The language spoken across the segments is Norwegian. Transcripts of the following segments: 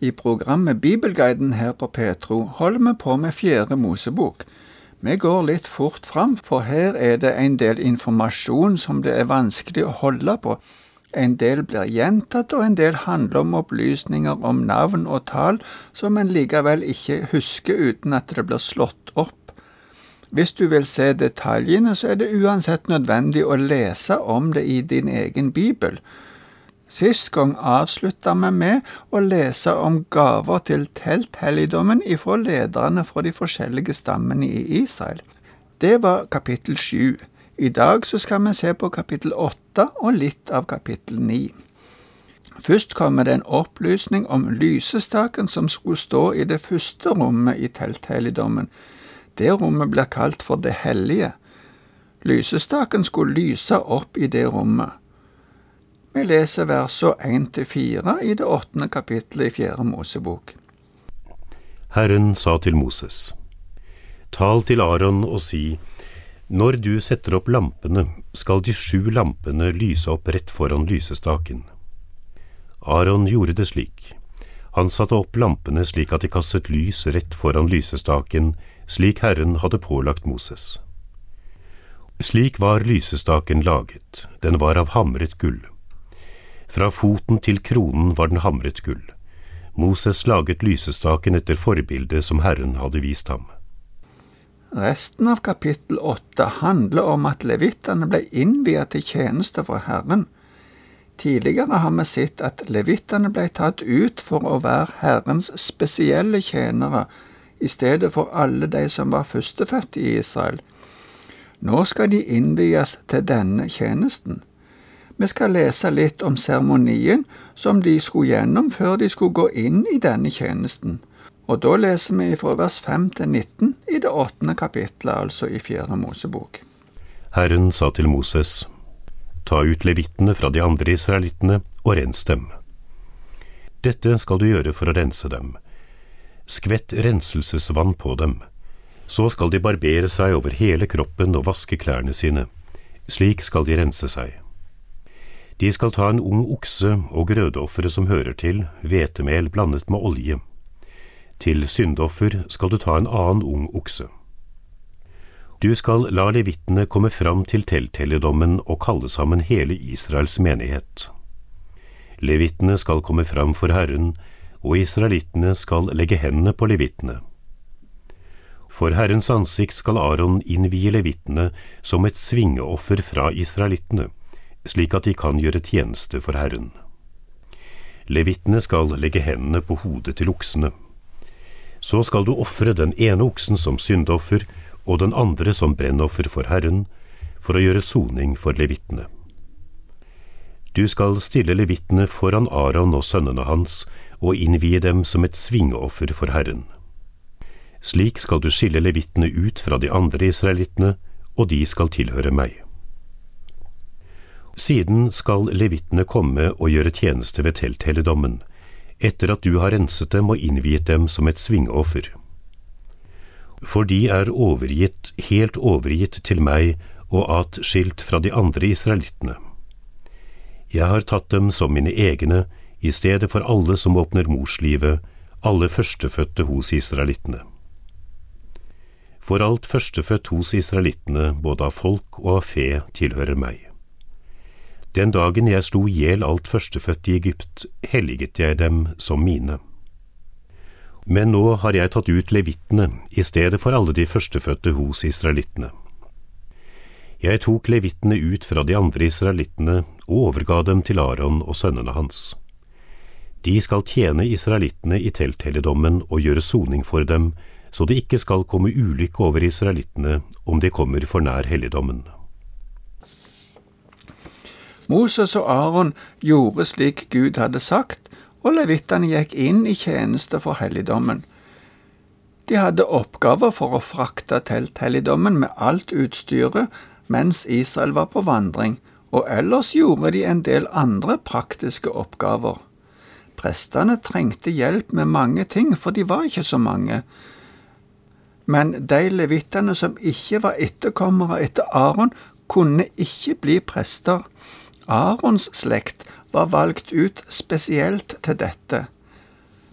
I programmet Bibelguiden her på Petro holder vi på med Fjerde Mosebok. Vi går litt fort fram, for her er det en del informasjon som det er vanskelig å holde på. En del blir gjentatt, og en del handler om opplysninger om navn og tall som en likevel ikke husker uten at det blir slått opp. Hvis du vil se detaljene, så er det uansett nødvendig å lese om det i din egen bibel. Sist gang avslutta vi med å lese om gaver til telthelligdommen ifra lederne fra de forskjellige stammene i Israel. Det var kapittel sju. I dag så skal vi se på kapittel åtte og litt av kapittel ni. Først kommer det en opplysning om lysestaken som skulle stå i det første rommet i telthelligdommen. Det rommet blir kalt for Det hellige. Lysestaken skulle lyse opp i det rommet. Vi leser versene 1–4 i det åttende kapittelet i Fjerde Mosebok. Herren sa til Moses, Tal til Aron og si, Når du setter opp lampene, skal de sju lampene lyse opp rett foran lysestaken. Aron gjorde det slik. Han satte opp lampene slik at de kastet lys rett foran lysestaken, slik Herren hadde pålagt Moses. Slik var lysestaken laget, den var av hamret gull. Fra foten til kronen var den hamret gull. Moses laget lysestaken etter forbildet som Herren hadde vist ham. Resten av kapittel åtte handler om at levittene ble innviet til tjeneste for Herren. Tidligere har vi sett at levittene ble tatt ut for å være Herrens spesielle tjenere, i stedet for alle de som var førstefødte i Israel. Nå skal de innvies til denne tjenesten. Vi skal lese litt om seremonien som de skulle gjennom før de skulle gå inn i denne tjenesten. Og da leser vi fra vers 5 til 19 i det åttende kapittelet, altså i Fjerde Mosebok. Herren sa til Moses, Ta ut levittene fra de andre israelittene og rens dem. Dette skal du gjøre for å rense dem. Skvett renselsesvann på dem. Så skal de barbere seg over hele kroppen og vaske klærne sine. Slik skal de rense seg. De skal ta en ung okse og grødofferet som hører til, hvetemel blandet med olje. Til syndoffer skal du ta en annen ung okse. Du skal la levittene komme fram til telthelligdommen og kalle sammen hele Israels menighet. Levittene skal komme fram for Herren, og israelittene skal legge hendene på levittene. For Herrens ansikt skal Aron innvie levittene som et svingeoffer fra israelittene slik at de kan gjøre tjeneste for Herren. Levittene skal legge hendene på hodet til oksene. Så skal du ofre den ene oksen som syndoffer og den andre som brennoffer for Herren, for å gjøre soning for levittene. Du skal stille levittene foran Aron og sønnene hans og innvie dem som et svingeoffer for Herren. Slik skal du skille levittene ut fra de andre israelittene, og de skal tilhøre meg. Siden skal levittene komme og gjøre tjeneste ved telthelligdommen, etter at du har renset dem og innviet dem som et svingoffer. For de er overgitt, helt overgitt til meg og atskilt fra de andre israelittene. Jeg har tatt dem som mine egne, i stedet for alle som åpner morslivet, alle førstefødte hos israelittene. For alt førstefødt hos israelittene, både av folk og av fe, tilhører meg. Den dagen jeg slo i hjel alt førstefødte i Egypt, helliget jeg dem som mine. Men nå har jeg tatt ut levittene i stedet for alle de førstefødte hos israelittene. Jeg tok levittene ut fra de andre israelittene og overga dem til Aron og sønnene hans. De skal tjene israelittene i telthelligdommen og gjøre soning for dem, så det ikke skal komme ulykke over israelittene om de kommer for nær helligdommen. Moses og Aron gjorde slik Gud hadde sagt, og levittene gikk inn i tjeneste for helligdommen. De hadde oppgaver for å frakte telthelligdommen med alt utstyret mens Israel var på vandring, og ellers gjorde de en del andre praktiske oppgaver. Prestene trengte hjelp med mange ting, for de var ikke så mange. Men de levittene som ikke var etterkommere etter Aron, kunne ikke bli prester. Arons slekt var valgt ut spesielt til dette.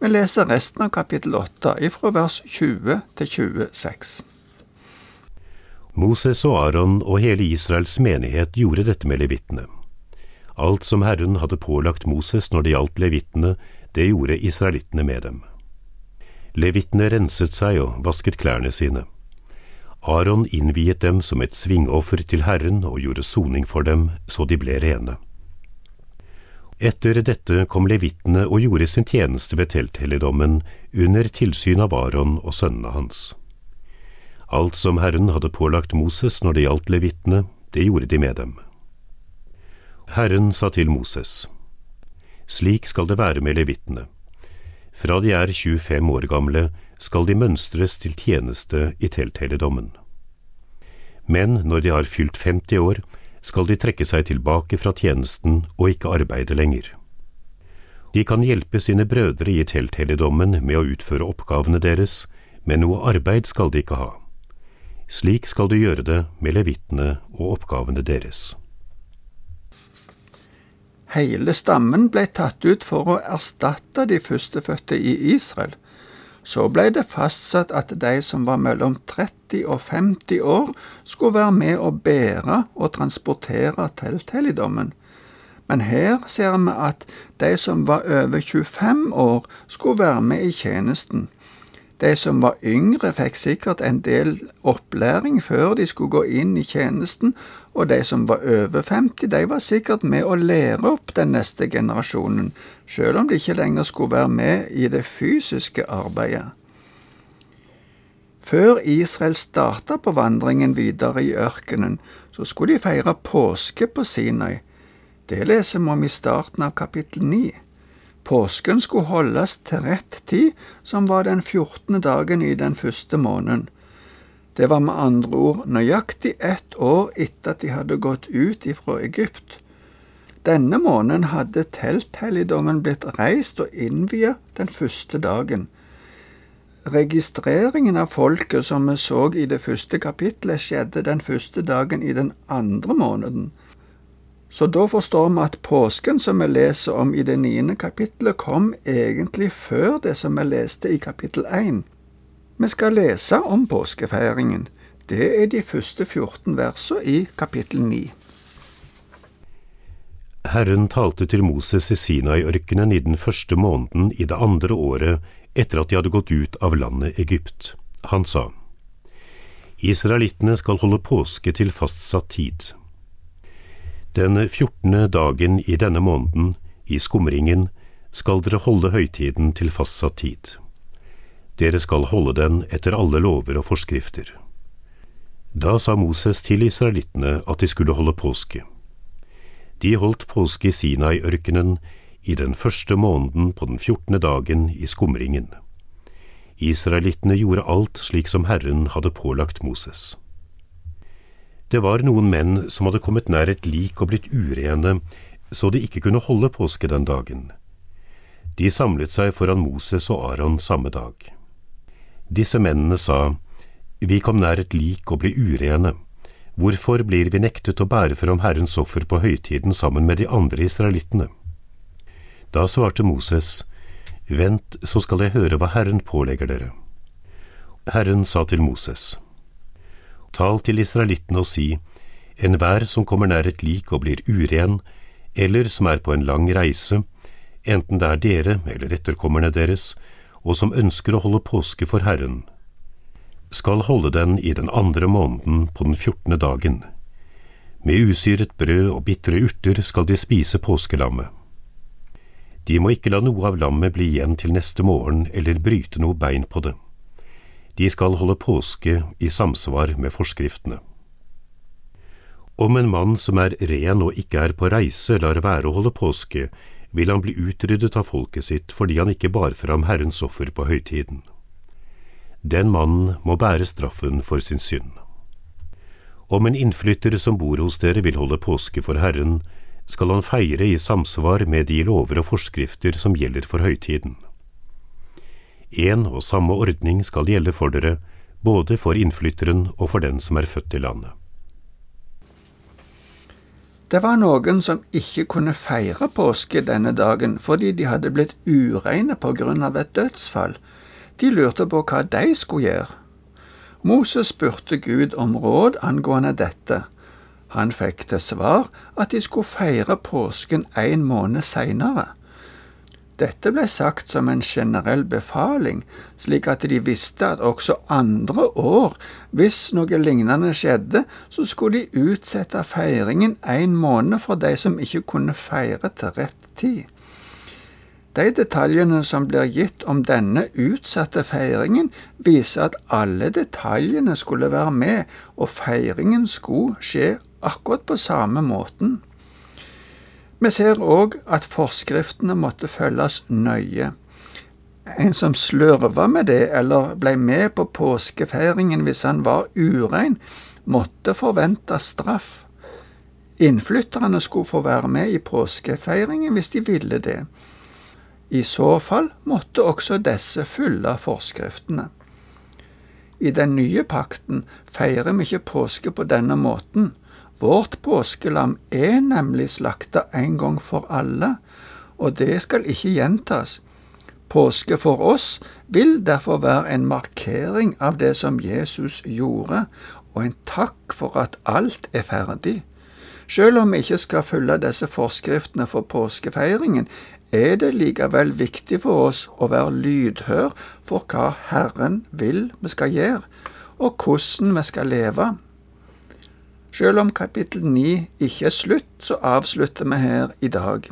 Vi leser resten av kapittel 8 ifra vers 20 til 26. Moses og Aron og hele Israels menighet gjorde dette med levittene. Alt som Herren hadde pålagt Moses når det gjaldt levittene, det gjorde israelittene med dem. Levittene renset seg og vasket klærne sine. Aron innviet dem som et svingoffer til Herren og gjorde soning for dem, så de ble rene. Etter dette kom levittene og gjorde sin tjeneste ved telthelligdommen under tilsyn av Aron og sønnene hans. Alt som Herren hadde pålagt Moses når det gjaldt levittene, det gjorde de med dem. Herren sa til Moses, Slik skal det være med levittene. Fra de er 25 år gamle, skal de mønstres til tjeneste i telthelligdommen. Men når de har fylt 50 år, skal de trekke seg tilbake fra tjenesten og ikke arbeide lenger. De kan hjelpe sine brødre i telthelligdommen med å utføre oppgavene deres, men noe arbeid skal de ikke ha. Slik skal du gjøre det med levittene og oppgavene deres. Hele stammen ble tatt ut for å erstatte de førstefødte i Israel. Så ble det fastsatt at de som var mellom 30 og 50 år, skulle være med å bære og transportere telthelligdommen. Men her ser vi at de som var over 25 år, skulle være med i tjenesten. De som var yngre, fikk sikkert en del opplæring før de skulle gå inn i tjenesten, og de som var over 50, de var sikkert med å lære opp den neste generasjonen, selv om de ikke lenger skulle være med i det fysiske arbeidet. Før Israel starta på vandringen videre i ørkenen, så skulle de feire påske på Sinai. Det leser vi om i starten av kapittel 9. Påsken skulle holdes til rett tid, som var den fjortende dagen i den første måneden. Det var med andre ord nøyaktig ett år etter at de hadde gått ut ifra Egypt. Denne måneden hadde telthelligdommen blitt reist og innviet den første dagen. Registreringen av folket som vi så i det første kapitlet, skjedde den første dagen i den andre måneden. Så da forstår vi at påsken som vi leser om i det niende kapittelet, kom egentlig før det som vi leste i kapittel 1. Vi skal lese om påskefeiringen. Det er de første 14 versene i kapittel 9. Herren talte til Moses i Sinai-ørkenen i den første måneden i det andre året etter at de hadde gått ut av landet Egypt. Han sa, Israelittene skal holde påske til fastsatt tid. Den fjortende dagen i denne måneden, i skumringen, skal dere holde høytiden til fastsatt tid. Dere skal holde den etter alle lover og forskrifter. Da sa Moses til israelittene at de skulle holde påske. De holdt påske i Sinai-ørkenen i den første måneden på den fjortende dagen i skumringen. Israelittene gjorde alt slik som Herren hadde pålagt Moses. Det var noen menn som hadde kommet nær et lik og blitt urene, så de ikke kunne holde påske den dagen. De samlet seg foran Moses og Aron samme dag. Disse mennene sa, Vi kom nær et lik og ble urene. Hvorfor blir vi nektet å bære fram Herrens offer på høytiden sammen med de andre israelittene? Da svarte Moses, Vent, så skal jeg høre hva Herren pålegger dere. Herren sa til Moses, Tal til israelittene og si, enhver som kommer nær et lik og blir uren, eller som er på en lang reise, enten det er dere eller etterkommerne deres, og som ønsker å holde påske for Herren, skal holde den i den andre måneden på den fjortende dagen. Med usyret brød og bitre urter skal de spise påskelammet. De må ikke la noe av lammet bli igjen til neste morgen eller bryte noe bein på det. De skal holde påske i samsvar med forskriftene. Om en mann som er ren og ikke er på reise, lar være å holde påske, vil han bli utryddet av folket sitt fordi han ikke bar fram Herrens offer på høytiden. Den mannen må bære straffen for sin synd. Om en innflytter som bor hos dere vil holde påske for Herren, skal han feire i samsvar med de lover og forskrifter som gjelder for høytiden. En og samme ordning skal gjelde for dere, både for innflytteren og for den som er født i landet. Det var noen som ikke kunne feire påske denne dagen fordi de hadde blitt ureine på grunn av et dødsfall. De lurte på hva de skulle gjøre. Moses spurte Gud om råd angående dette. Han fikk til svar at de skulle feire påsken en måned seinere. Dette ble sagt som en generell befaling, slik at de visste at også andre år, hvis noe lignende skjedde, så skulle de utsette feiringen en måned for de som ikke kunne feire til rett tid. De detaljene som blir gitt om denne utsatte feiringen, viser at alle detaljene skulle være med, og feiringen skulle skje akkurat på samme måten. Vi ser òg at forskriftene måtte følges nøye. En som slørva med det, eller ble med på påskefeiringen hvis han var urein, måtte forvente straff. Innflytterne skulle få være med i påskefeiringen hvis de ville det. I så fall måtte også disse følge forskriftene. I den nye pakten feirer vi ikke påske på denne måten. Vårt påskelam er nemlig slakta en gang for alle, og det skal ikke gjentas. Påske for oss vil derfor være en markering av det som Jesus gjorde, og en takk for at alt er ferdig. Selv om vi ikke skal følge disse forskriftene for påskefeiringen, er det likevel viktig for oss å være lydhør for hva Herren vil vi skal gjøre, og hvordan vi skal leve. Selv om kapittel 9 ikke er slutt, så avslutter vi her i dag.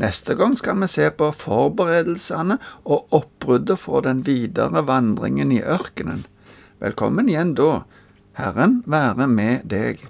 Neste gang skal vi se på forberedelsene og oppbruddet for den videre vandringen i ørkenen. Velkommen igjen da. Herren være med deg.